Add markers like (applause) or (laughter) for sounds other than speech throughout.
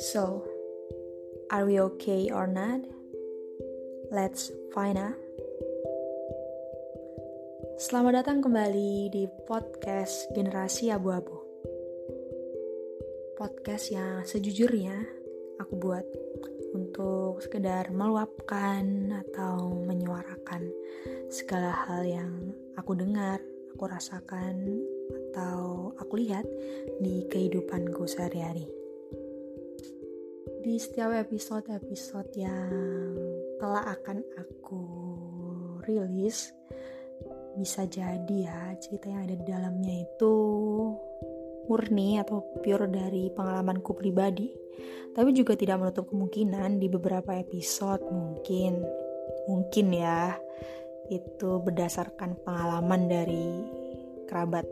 So, are we okay or not? Let's find out. Selamat datang kembali di podcast Generasi Abu-Abu. Podcast yang sejujurnya aku buat untuk sekedar meluapkan atau menyuarakan segala hal yang aku dengar, aku rasakan, atau aku lihat di kehidupanku sehari-hari. Di setiap episode-episode yang telah akan aku rilis bisa jadi ya cerita yang ada di dalamnya itu murni atau pure dari pengalamanku pribadi tapi juga tidak menutup kemungkinan di beberapa episode mungkin mungkin ya itu berdasarkan pengalaman dari kerabat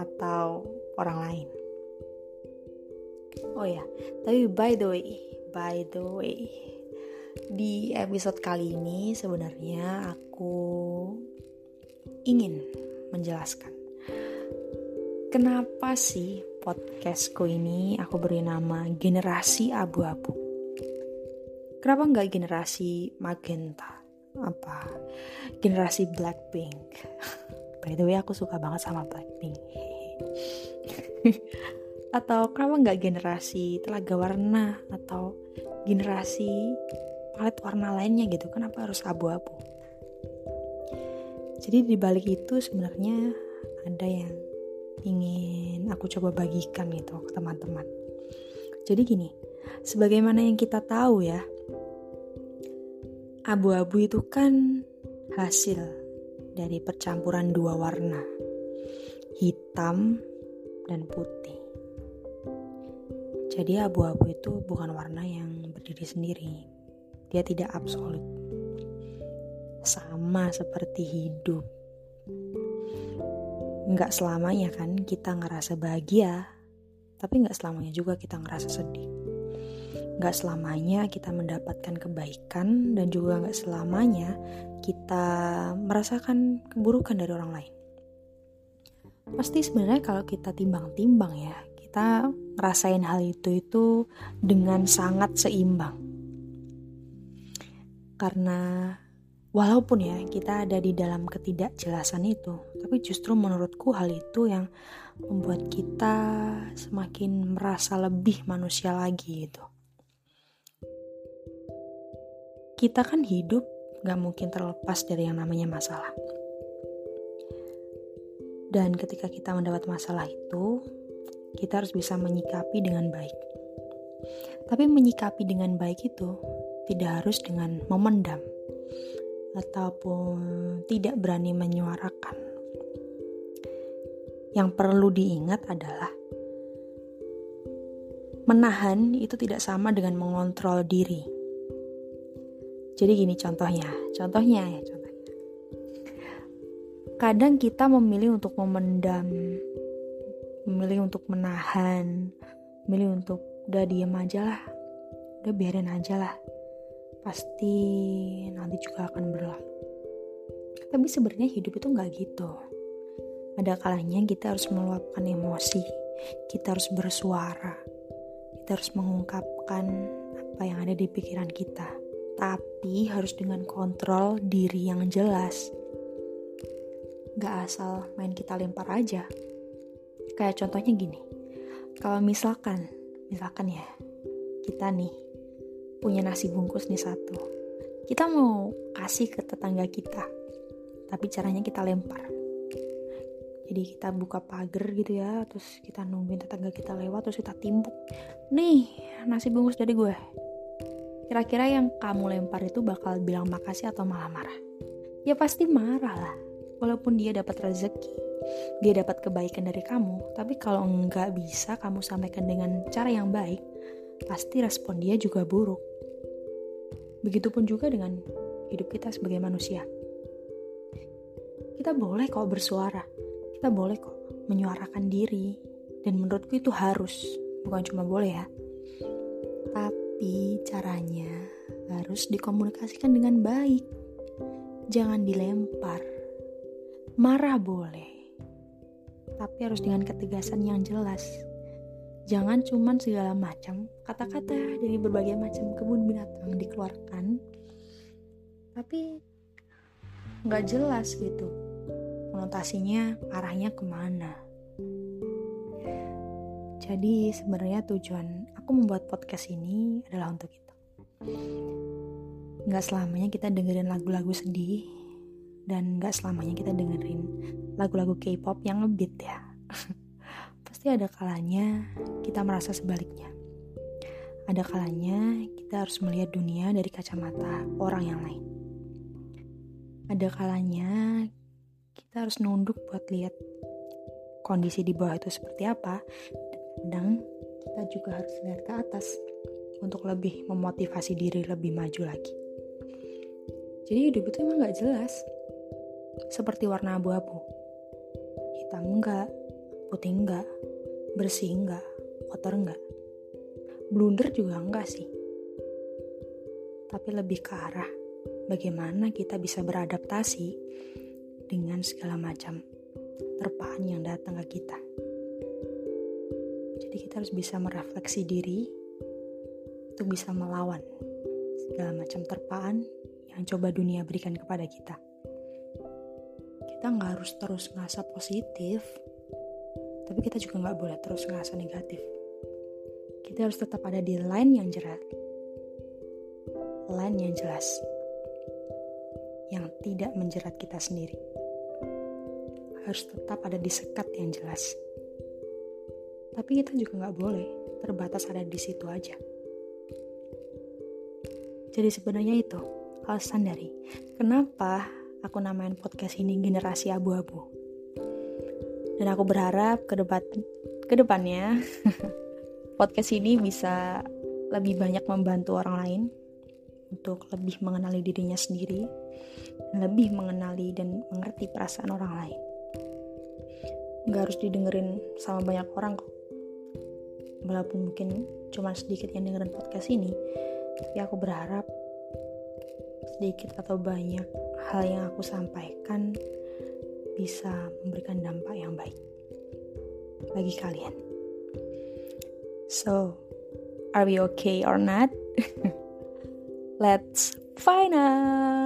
atau orang lain Oh ya, tapi by the way, by the way, di episode kali ini sebenarnya aku ingin menjelaskan kenapa sih podcastku ini aku beri nama generasi abu-abu. Kenapa nggak generasi magenta? Apa? Generasi Blackpink. (laughs) By the way, aku suka banget sama Blackpink. (laughs) atau kenapa nggak generasi telaga warna atau generasi palet warna lainnya gitu kenapa harus abu-abu jadi di balik itu sebenarnya ada yang ingin aku coba bagikan gitu ke teman-teman jadi gini sebagaimana yang kita tahu ya abu-abu itu kan hasil dari percampuran dua warna hitam dan putih jadi abu-abu itu bukan warna yang berdiri sendiri. Dia tidak absolut. Sama seperti hidup. Nggak selamanya kan kita ngerasa bahagia, tapi nggak selamanya juga kita ngerasa sedih. Nggak selamanya kita mendapatkan kebaikan dan juga nggak selamanya kita merasakan keburukan dari orang lain. Pasti sebenarnya kalau kita timbang-timbang ya, kita ngerasain hal itu itu dengan sangat seimbang. Karena walaupun ya kita ada di dalam ketidakjelasan itu, tapi justru menurutku hal itu yang membuat kita semakin merasa lebih manusia lagi gitu. Kita kan hidup gak mungkin terlepas dari yang namanya masalah. Dan ketika kita mendapat masalah itu, kita harus bisa menyikapi dengan baik. Tapi menyikapi dengan baik itu tidak harus dengan memendam ataupun tidak berani menyuarakan. Yang perlu diingat adalah menahan itu tidak sama dengan mengontrol diri. Jadi gini contohnya, contohnya ya contohnya. Kadang kita memilih untuk memendam memilih untuk menahan memilih untuk udah diem aja lah udah biarin aja lah. Pasti nanti juga akan berlalu. Tapi sebenarnya hidup itu nggak gitu. Ada kalanya kita harus meluapkan emosi kita harus bersuara kita harus mengungkapkan apa yang ada di pikiran kita tapi harus dengan kontrol diri yang jelas gak asal main kita lempar aja Kayak contohnya gini, kalau misalkan, misalkan ya, kita nih punya nasi bungkus nih satu. Kita mau kasih ke tetangga kita, tapi caranya kita lempar. Jadi kita buka pagar gitu ya, terus kita nungguin tetangga kita lewat, terus kita timpuk. Nih, nasi bungkus dari gue. Kira-kira yang kamu lempar itu bakal bilang makasih atau malah marah? Ya pasti marah lah, walaupun dia dapat rezeki dia dapat kebaikan dari kamu, tapi kalau nggak bisa kamu sampaikan dengan cara yang baik, pasti respon dia juga buruk. Begitupun juga dengan hidup kita sebagai manusia. Kita boleh kok bersuara, kita boleh kok menyuarakan diri, dan menurutku itu harus, bukan cuma boleh ya. Tapi caranya harus dikomunikasikan dengan baik. Jangan dilempar. Marah boleh, tapi harus dengan ketegasan yang jelas. Jangan cuman segala macam kata-kata dari berbagai macam kebun binatang dikeluarkan, tapi nggak jelas gitu konotasinya arahnya ke mana. Jadi sebenarnya tujuan aku membuat podcast ini adalah untuk itu. Nggak selamanya kita dengerin lagu-lagu sedih dan nggak selamanya kita dengerin lagu-lagu K-pop yang ngebeat ya. (laughs) Pasti ada kalanya kita merasa sebaliknya. Ada kalanya kita harus melihat dunia dari kacamata orang yang lain. Ada kalanya kita harus nunduk buat lihat kondisi di bawah itu seperti apa dan kita juga harus lihat ke atas untuk lebih memotivasi diri lebih maju lagi. Jadi hidup itu emang gak jelas seperti warna abu-abu. Hitam enggak putih enggak bersih enggak kotor enggak blunder juga enggak sih. Tapi lebih ke arah bagaimana kita bisa beradaptasi dengan segala macam terpaan yang datang ke kita. Jadi kita harus bisa merefleksi diri untuk bisa melawan segala macam terpaan yang coba dunia berikan kepada kita. Kita nggak harus terus ngerasa positif, tapi kita juga nggak boleh terus ngerasa negatif. Kita harus tetap ada di line yang jelas, line yang jelas, yang tidak menjerat kita sendiri harus tetap ada di sekat yang jelas. Tapi kita juga nggak boleh terbatas ada di situ aja. Jadi sebenarnya itu alasan dari kenapa aku namain podcast ini generasi abu-abu. Dan aku berharap ke depan ke depannya (laughs) podcast ini bisa lebih banyak membantu orang lain untuk lebih mengenali dirinya sendiri, lebih mengenali dan mengerti perasaan orang lain nggak harus didengerin sama banyak orang kok walaupun mungkin cuma sedikit yang dengerin podcast ini tapi aku berharap sedikit atau banyak hal yang aku sampaikan bisa memberikan dampak yang baik bagi kalian. So are we okay or not? (laughs) Let's find out